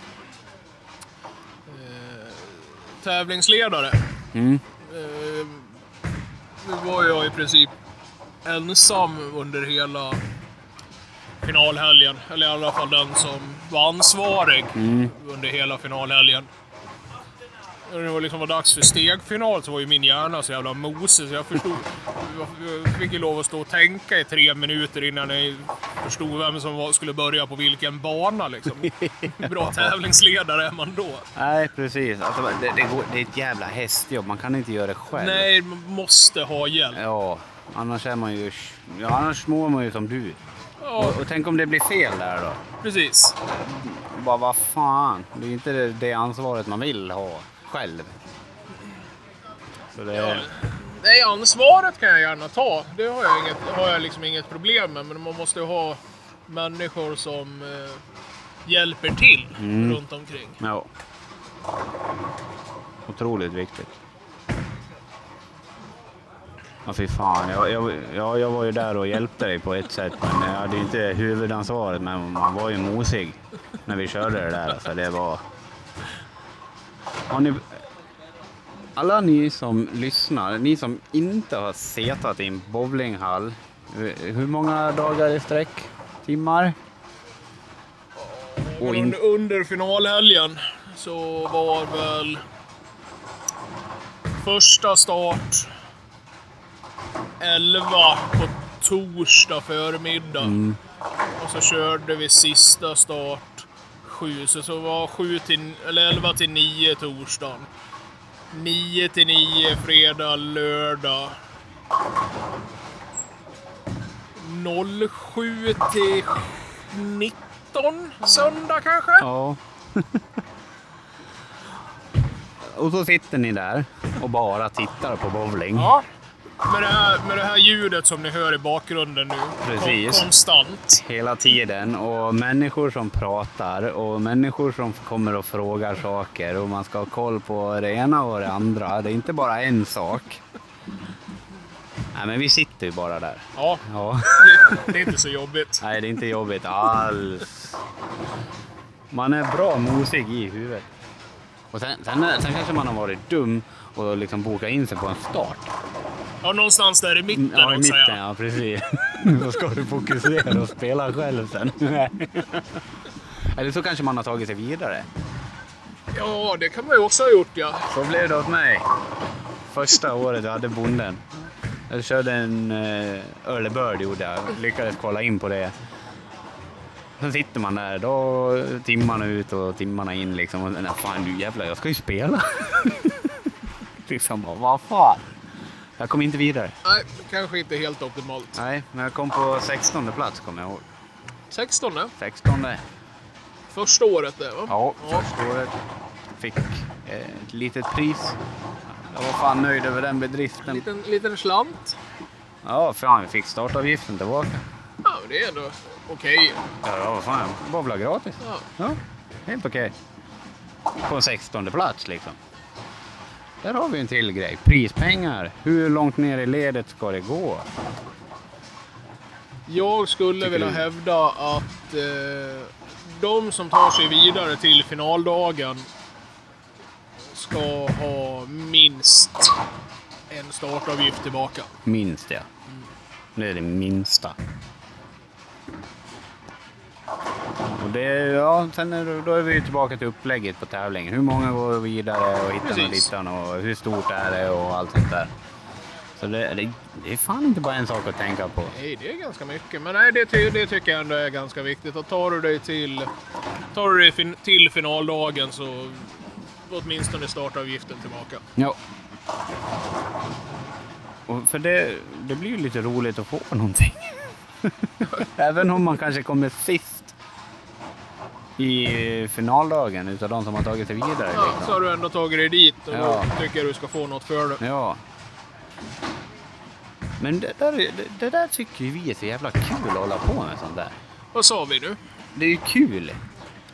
tävlingsledare. Mm. Eh, nu var jag i princip ensam under hela finalhelgen. Eller i alla fall den som var ansvarig under hela finalhelgen. När det var liksom var dags för stegfinal så var ju min hjärna så jävla mosig så jag förstod... Jag fick ju lov att stå och tänka i tre minuter innan jag förstod vem som var, skulle börja på vilken bana liksom. Bra [laughs] tävlingsledare är man då? Nej, precis. Alltså, det, det, går, det är ett jävla hästjobb. Man kan inte göra det själv. Nej, man måste ha hjälp. Ja, annars är man ju... Ja, annars mår man ju som du. Och, och tänk om det blir fel där då? precis. Bara vad fan. Det är inte det, det ansvaret man vill ha själv. Det... Ja, nej, ansvaret kan jag gärna ta. Det har jag, inget, har jag liksom inget problem med. Men man måste ju ha människor som eh, hjälper till runt omkring. Ja. Otroligt viktigt. Ja, fy fan. Jag, jag, jag, jag var ju där och hjälpte dig på ett sätt, men jag hade ju inte huvudansvaret. Men man var ju mosig när vi körde det där. Alltså, det var... Har ni... Alla ni som lyssnar, ni som inte har setat i en bowlinghall, hur många dagar i sträck? Timmar? Och in- under, under finalhelgen så var väl första start 11 på torsdag förmiddag. Och så körde vi sista start 7, så så var 7 till, eller 11 till 9 torsdagen. 9 till 9 fredag, lördag. 07 till 19 söndag kanske? Ja. [laughs] och så sitter ni där och bara tittar på bowling. Ja. Med det, här, med det här ljudet som ni hör i bakgrunden nu. Precis. Kon- konstant. Hela tiden. Och människor som pratar och människor som kommer och frågar saker och man ska ha koll på det ena och det andra. Det är inte bara en sak. Nej, men vi sitter ju bara där. Ja, Ja. det, det är inte så jobbigt. Nej, det är inte jobbigt alls. Man är bra mosig i huvudet. Och sen, sen, sen kanske man har varit dum och liksom bokat in sig på en start. Ja, någonstans där i mitten, Ja, i också, mitten, ja. ja precis. [laughs] Då ska du fokusera och spela själv sen. [laughs] Eller så kanske man har tagit sig vidare. Ja, det kan man ju också ha gjort, ja. Så blev det åt mig. Första året jag hade bonden. Jag körde en uh, early bird gjorde jag. Lyckades kolla in på det. Sen sitter man där, då timmarna ut och timmarna in liksom. Och, nej, fan du jävlar, jag ska ju spela. [laughs] liksom, vad fan. Jag kom inte vidare. Nej, kanske inte helt optimalt. Nej, men jag kom på 16 plats kommer jag ihåg. 16 ne? 16. Första året det, va? Ja, första året. Fick eh, ett litet pris. Jag var fan nöjd över den En bedriften. liten, liten slant. Ja, fan vi fick startavgiften tillbaka. Ja, men det är ändå okej. Ja, vad fan, bowla gratis. Ja. Ja, helt okej. På 16 plats liksom. Där har vi en till grej. Prispengar. Hur långt ner i ledet ska det gå? Jag skulle Tycker vilja du? hävda att eh, de som tar sig vidare till finaldagen ska ha minst en startavgift tillbaka. Minst ja. Det är det minsta. Och det, ja, sen är, då är vi tillbaka till upplägget på tävlingen. Hur många går vidare och hittar och dittan och hur stort är det och allt sånt där. Så det, det, det är fan inte bara en sak att tänka på. Nej, det är ganska mycket. Men nej, det, ty- det tycker jag ändå är ganska viktigt. Att tar du dig till, tar du dig fin- till finaldagen så åtminstone startavgiften tillbaka. Ja. Och för det, det blir ju lite roligt att få någonting. [laughs] Även om man kanske kommer sist i finaldagen utav de som har tagit sig vidare. Ja, så Liksom. har du ändå tagit dig dit och Ja. tycker du ska få något för det. Ja. Men det där, det, det där tycker vi är så jävla kul att hålla på med sånt där. Vad sa vi nu? Det är ju kul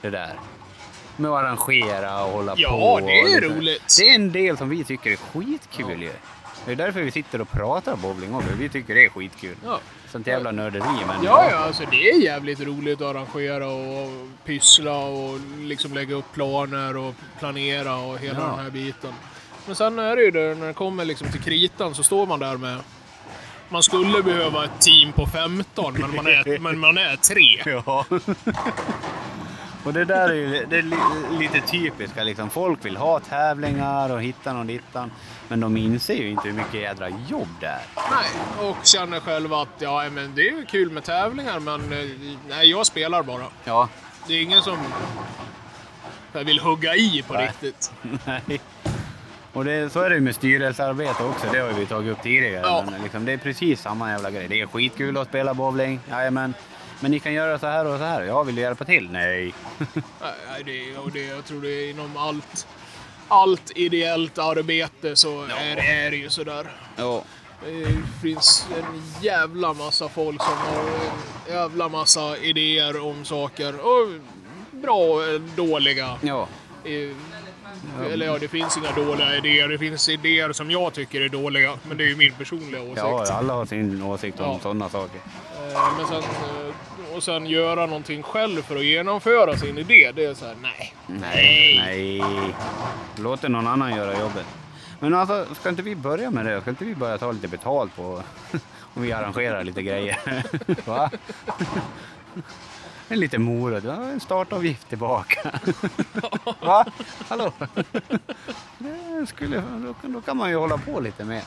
det där. Med att arrangera och hålla Ja, på. det är liksom. roligt. Det är en del som vi tycker är skitkul ju. Det är därför vi sitter och pratar bowling också. Vi tycker det är skitkul. Ja. Sånt jävla nörderi men... Ja, ja, alltså det är jävligt roligt att arrangera och pyssla och liksom lägga upp planer och planera och hela Ja. den här biten. Men sen är det ju det, när det kommer liksom till kritan så står man där med... Man skulle behöva ett team på 15, men man är, [laughs] men man är tre. Ja. Och det där är ju det är li- lite typiska liksom. Folk vill ha tävlingar och hitta någon dittan. Men de inser ju inte hur mycket jädra jobb det är. Nej, och känner själva att ja, men det är ju kul med tävlingar, men eh, nej, jag spelar bara. Ja. Det är ingen som vill hugga i på Nej. riktigt. [laughs] Nej. Och det, så är det ju med styrelsearbete också, det har vi tagit upp tidigare. Ja. Men liksom, det är precis samma jävla grej. Det är skitkul att spela bowling, jajamän. Men ni kan göra så här och så här. Jag vill du hjälpa till? Nej. Nej, det, och det, jag tror det är inom allt, allt ideellt arbete så är, är det ju sådär. Ja. Det finns en jävla massa folk som har en jävla massa idéer om saker. Och bra och dåliga. Ja. Eh, Eller ja, det finns inga dåliga idéer. Det finns idéer som jag tycker är dåliga. Men det är ju min personliga åsikt. ja, alla har sin åsikt om Ja. sådana saker. Eh, Men sen, eh, och sen göra någonting själv för att genomföra sin idé, det är så här, nej. Nej. Nej. Låt någon annan göra jobbet. Men alltså, ska inte vi börja med det? Ska inte vi börja ta lite betalt på [laughs] om vi arrangerar lite grejer? [laughs] Va? En liten morot. Ja, en startavgift tillbaka. [laughs] Va? Hallå? Det skulle, då, kan- då kan man ju hålla på lite mer.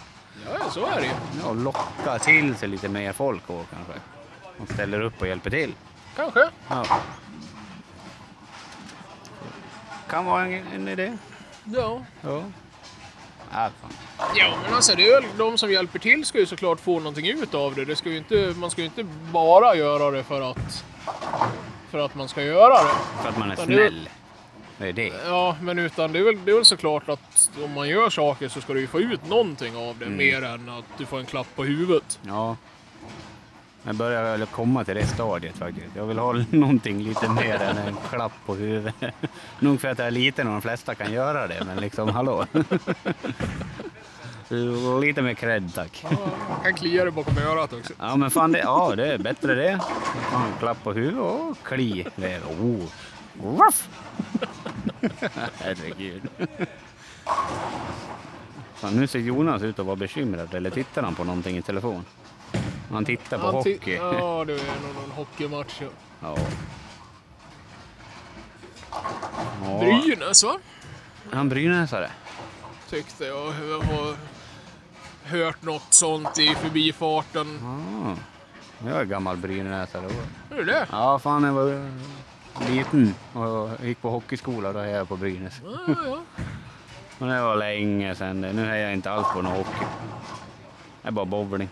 Ja, så är det ju. Ja, locka till sig lite mer folk och kanske. Och ställer upp och hjälper till. Kanske. Ja. Kan vara en, en idé. Ja. Ja. Ja, men alltså det är de som hjälper till ska ju såklart få någonting ut av det. det ska ju inte, man ska ju inte bara göra det för att, för att man ska göra det. För att man är det- snäll. Det är det. Ja, men utan det är, väl, det är väl såklart att om man gör saker så ska du ju få ut någonting av det. Mm. Mer än att du får en klapp på huvudet. Ja. Jag börjar väl komma till det stadiet faktiskt. Jag vill ha [laughs] någonting lite mer än en klapp på huvudet. [laughs] Nog för att jag är liten och de flesta kan göra det, men liksom hallå. [laughs] Lite mer cred tack. Ja, man kan klia dig bakom örat också. Ja men fan det, ja, det är bättre det. Fan, klapp på huvudet och kli. Det är, oh. Ruff. Herregud. Fan, nu ser Jonas ut att vara bekymrad, eller tittar han på någonting i telefon? Han tittar på Han ti- hockey. Ja, det är nog någon hockeymatch. Ja. Ja. ja. Brynäs va? Han Brynäsare. Tyckte jag. Jag har hört något sånt i förbifarten. Ja. Jag är gammal Brynäsare. Är det det? Ja, fan jag var liten och gick på hockeyskola. Då hejade jag på Brynäs. Ja, ja, ja. Men det var länge sedan. Nu hejar jag inte alls på någon hockey. Det är bara bowling.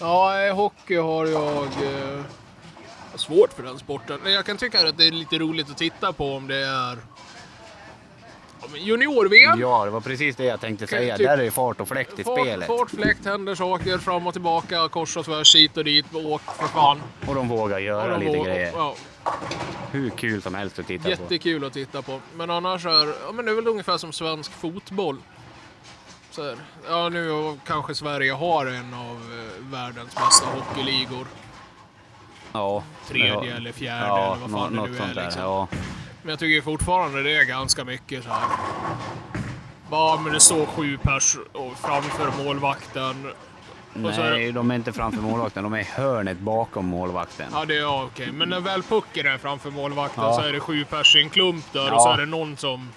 Ja, nej, hockey har jag eh, svårt för den sporten. Men Jag kan tycka att det är lite roligt att titta på om det är junior-VM. Ja, det var precis det jag tänkte säga. typ- Där är det fart och fläkt i Fart, spelet. fart, fläkt, händer saker fram och tillbaka, kors och tvärs, hit och dit, åk för fan. Och de vågar göra de lite vågar- grejer. Ja, Hur kul som helst att titta på. jättekul att titta på. Men annars är ja, men det är väl ungefär som svensk fotboll. Så här, ja, nu kanske Sverige har en av eh, världens bästa hockeyligor. Ja. Tredje ja. eller fjärde Ja, eller vad fan nå- det nu är. där. Liksom. Ja. Men jag tycker fortfarande det är ganska mycket så här. Ja, men det står sju pers framför målvakten. Så är Nej, de är inte framför målvakten. De är i hörnet bakom målvakten. Ja, det är ja, okej. Men när väl pucken är framför målvakten Ja. så är det sju pers i en klump där Ja. och så är det någon som...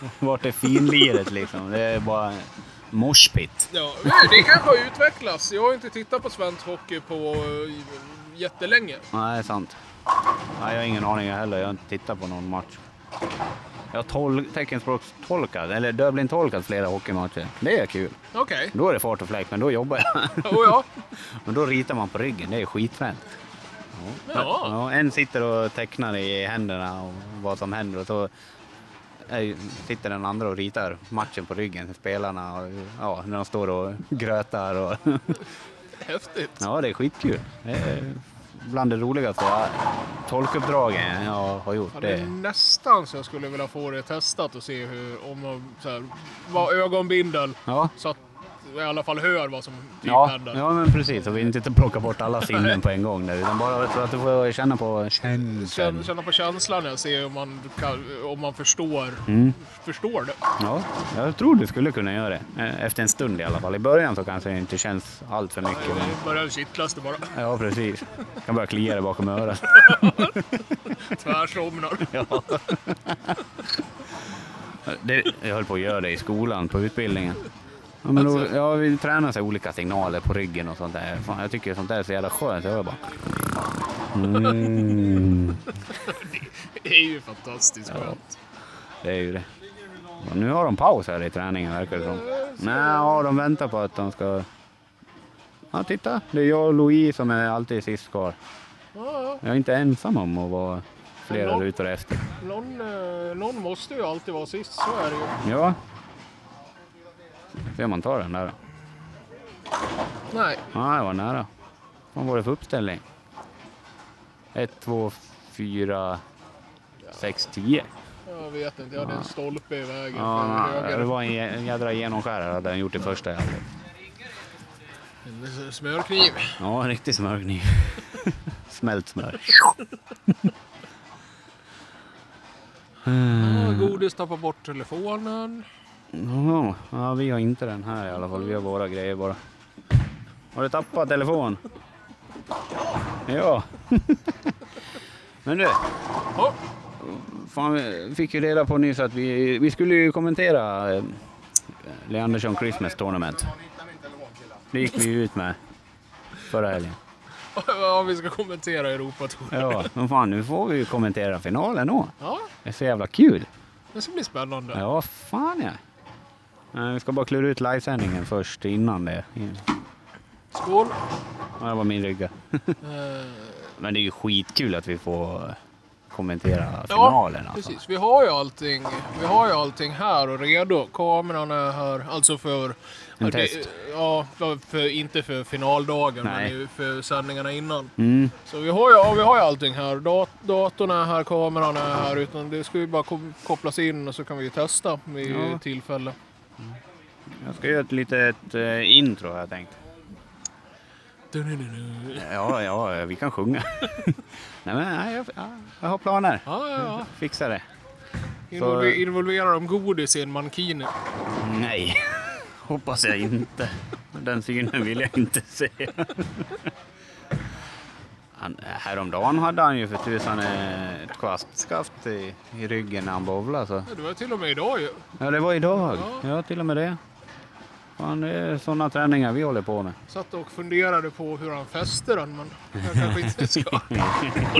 [laughs] Vart är finliret liksom? Det är bara morspit. Ja, det kanske har utvecklats. Jag har inte tittat på svensk hockey på uh, jättelänge. Nej, sant. Nej, jag har ingen aning heller. Jag har inte tittat på någon match. Jag har tol- teckenspråkstolkat, eller Dublin-tolkat flera hockeymatcher. Det är kul. Okej. Då är det fart och fläkt, men då jobbar jag. [laughs] Oh, ja. [laughs] Men då ritar man på ryggen. Det är skitfränt. Ja. Ja, en sitter och tecknar i händerna och vad som händer och så är, sitter den andra och ritar matchen på ryggen, spelarna, och, ja, när de står och grötar. Och Häftigt. ja, det är skitkul. Det är bland det roligaste tolkuppdragen jag har gjort. Ja, det är nästan så jag skulle vilja få det testat och se hur, om man så här, vad ögonbindel ja, så att i alla fall hör vad som typ ja, händer. ja, men precis. Och vi inte plocka bort alla sinnen på en gång där, utan bara att du får känna på känslan. känna på känslan och se om man, kan, om man förstår, Mm. förstår det. Ja, jag tror du skulle kunna göra det. Eh, Efter en stund i alla fall. I början så kanske det inte känns allt för mycket. Men... Det börjar kittlas det bara. Ja, precis. kan börja klia dig bakom örat. [laughs] Tvärsomnar. [laughs] Ja. Det, jag höll på att göra det i skolan, på utbildningen. Ja, men då, Alltså? ja, vi tränar så här olika signaler på ryggen och sånt där. Fan, jag tycker sånt där är så jävla skönt. Jag bara... Mm, [laughs] Det är ju fantastiskt skönt. det är ju det. Och nu har de paus här i träningen verkar det som. Nej, ja, de väntar på att de ska... Ja, titta. Det är jag och Louis som är alltid sist kvar. Ja, ja. Jag är inte ensam om att vara flera Någon- rutor efter. Någon, eh, någon måste ju alltid vara sist, så är det ju. Ja. Se om man tar den där. Nej, Ja, det var nära. Vad var det för uppställning? 1, 2, 4, 6, 10. jag vet inte. Jag hade en stolpe i vägen Ja, nej, det var en jä- en jädra genomskärare hade den gjort i första halvlek. En smörkniv. Ja, en riktig smörkniv. [laughs] Smält smör. Ja, godis tappar bort telefonen. Ja, ja, vi har inte den här i alla fall. Vi har våra grejer bara. Har du tappat telefon? Ja. [laughs] Men du, Ja, fan, vi fick ju reda på nyss att vi, vi skulle ju kommentera eh, Leandersson Christmas Tournament. Det gick vi ju ut med förra helgen. ja, vi ska kommentera Europatour. Ja, men fan nu får vi ju kommentera finalen då. Ja, Det är så jävla kul. det ska bli spännande. Ja, fan ja. Eh, Vi ska bara klura ut livesändningen först innan det. Skål! Ja, det var min rygga. Eh, Men det är ju skitkul att vi får kommentera Ja, finalen. alltså. precis. Vi har ju allting, vi har ju allting här och redo. Kameran är här, alltså för... En ja, det- test. Ja, för, inte för finaldagen, Nej. men för sändningarna innan. Mm. Så vi har ju, ja, vi har ju allting här. Dat datorn är här, kameran är här. Utan det ska ju bara ko- kopplas in och så kan vi testa vid Ja. tillfälle. Jag ska göra ett litet eh, intro har jag tänkt. Ja, ja, vi kan sjunga. [laughs] nej, men nej, jag, ja, jag har planer. Ja, ja, ja. Fixa det. Involver, Involverar de godis i en mankini? Nej, [laughs] hoppas jag inte. Den synen vill jag inte se. [laughs] Han, häromdagen hade han ju för tusan eh, ett kvastskaft i, i ryggen när han bowlade. Så. Ja, Det var till och med idag ju. Ja, det var idag. Ja. Ja, till och med det. Fan, det är sådana träningar vi håller på med. Satt och funderade på hur han fäster den, men jag kanske inte ska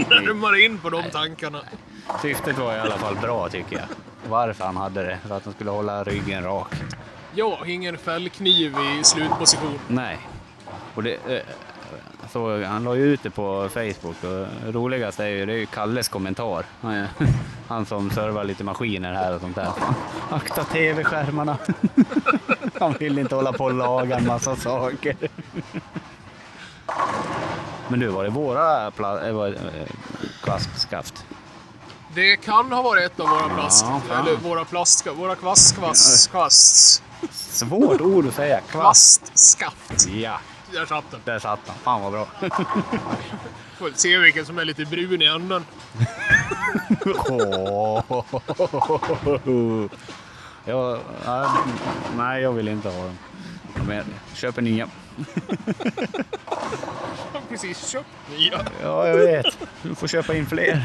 närmare in på de tankarna. Syftet var i alla fall bra tycker jag. Varför han hade det, för att han skulle hålla ryggen rak. Ja, ingen fällkniv i slutposition. Nej. Och det, eh, så han la ju ut det på Facebook och roligast är ju, det är ju Kalles kommentar. [laughs] Han, som servar lite maskiner här och sånt där. [laughs] Akta tv-skärmarna. [laughs] Han vill inte hålla på och laga en massa saker. Men du, var det våra äh, det, eh, kvastskaft? Det kan ha varit ett av våra plast... Ja, eller våra plast... Våra kvast... Kvast... Kvast... Svårt ord att säga. Kvast. Kvastskaft. Ja, Där satt den. där satt han. Fan vad bra. Får se vilken som är lite brun i änden. Ja, [laughs] ja, nej, jag vill inte ha dem. Men köper nya. Jag [laughs] har precis köpt nya. Ja, jag vet. Du får köpa in fler.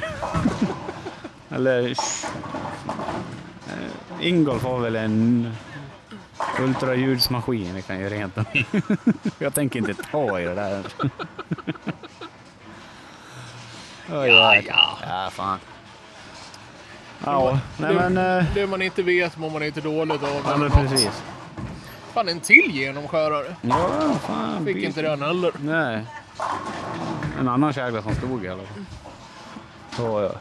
Eller... eh, Ingolf har väl en ultraljudsmaskin vi kan göra rent dem i. [laughs] Jag tänker inte ta i det där. Ja, ja. Ja, fan. Ja, nej men... eh, Det man inte vet mår man inte dåligt av. Ja, men precis. Fan, en till genomskärare. Ja, fan. Fick inte den heller. Nej. En annan kägla som stod i alla fall. Så, ja.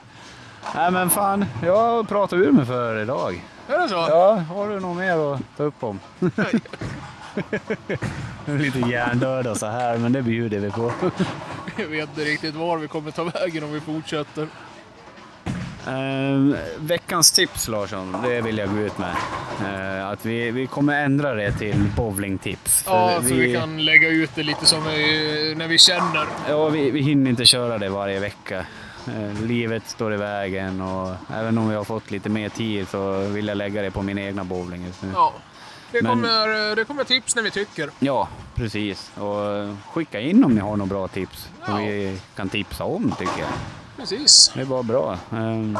Nej men fan, jag pratar ur mig för idag. Är det så? Ja, har du något mer att ta upp om? [laughs] Lite hjärndöda så här, men det bjuder vi på. Jag vet inte riktigt var vi kommer ta vägen om vi fortsätter. Eh, veckans tips Larsson, det vill jag gå ut med. Eh, att vi, vi kommer ändra det till bowlingtips. Ja, så vi kan lägga ut det lite som vi, när vi känner. Ja, vi, vi hinner inte köra det varje vecka. Eh, livet står i vägen och även om vi har fått lite mer tid så vill jag lägga det på min egna bowling just nu. Ja. Det Men- kommer, det kommer tips när vi tycker. Ja, precis. Och eh, skicka in om ni har några bra tips som Ja. vi kan tipsa om tycker jag. Precis. Det bara bra. Ehm,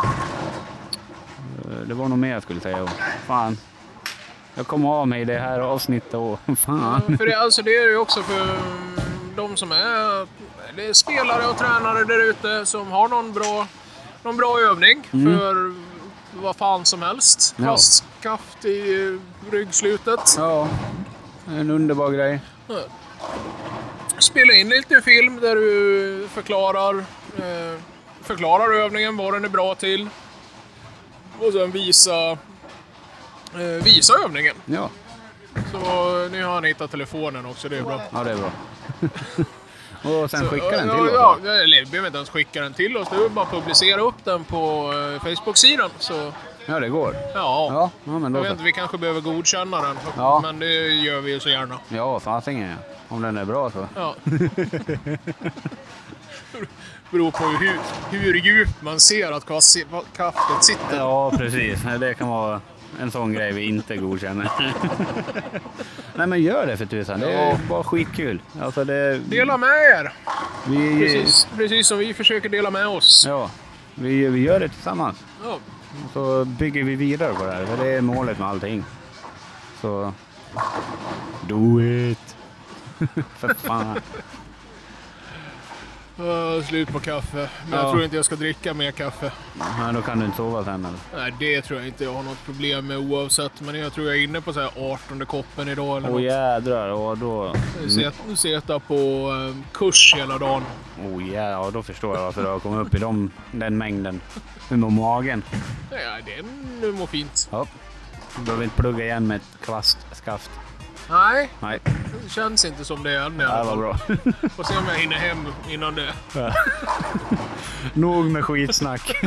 eh, det var nog mer jag skulle säga. Fan. Jag kommer av mig det här avsnittet och [laughs] fan. För det, alltså, det är ju också för de som är, det är spelare och tränare där ute som har någon bra, någon bra övning för vad fan som helst. Mm. Ja. Fastskaft i eh, ryggslutet. Ja, en underbar grej. Spela in lite film där du förklarar, eh, förklarar övningen, vad den är bra till. Och sen visa, eh, visa övningen. Ja, Så nu har han hittat telefonen också, det är bra. ja det är bra. [laughs] och sen skicka den till oss. Ja, eller vi behöver inte ens skicka den till oss. Det är bara att publicera upp den på eh, Facebook-sidan. Så Ja, det går. ja, Ja, ja men jag då vet så. inte, vi kanske behöver godkänna den. Ja. Men det gör vi ju så gärna. Ja, fasingen ja. Om den är bra så. Ja. [laughs] Beror på hur, hur djupt man ser att kaffet sitter. Ja, precis. Det kan vara en sån grej vi inte godkänner. [laughs] Nej, men gör det för tusan. Det är bara skitkul. Alltså det... Dela med er! Vi, Precis, precis som vi försöker dela med oss. Ja, vi, vi gör det tillsammans. Ja. Så bygger vi vidare på det här. För det är målet med allting. Så... Do it! [laughs] för fan. Uh, slut på kaffe. Men Ja. jag tror inte jag ska dricka mer kaffe. Men då kan du inte sova sen eller? Nej, det tror jag inte jag har något problem med oavsett. Men jag tror jag är inne på så här 18 koppen idag eller Åh något. jädrar, och då... Set- Seta på um, kurs hela dagen. Oh ja, då förstår jag varför du har kommit upp i dem, den mängden. Hur mår magen? Ja, det mår fint. Ja. Du behöver inte plugga igen med ett kvastskaft. Nej, Nej, det känns inte som det än i det alla var fall. bra. [laughs] Får se om jag hinner hem innan det. [laughs] Nog med skitsnack. [laughs]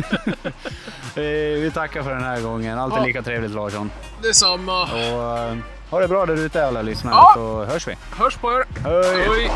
Eh, Vi tackar för den här gången. Alltid Ja. lika trevligt Larsson. Detsamma. Och, eh, ha det bra där ute alla lyssnare Ja. så hörs vi. Hörs på er. Hej! Hej.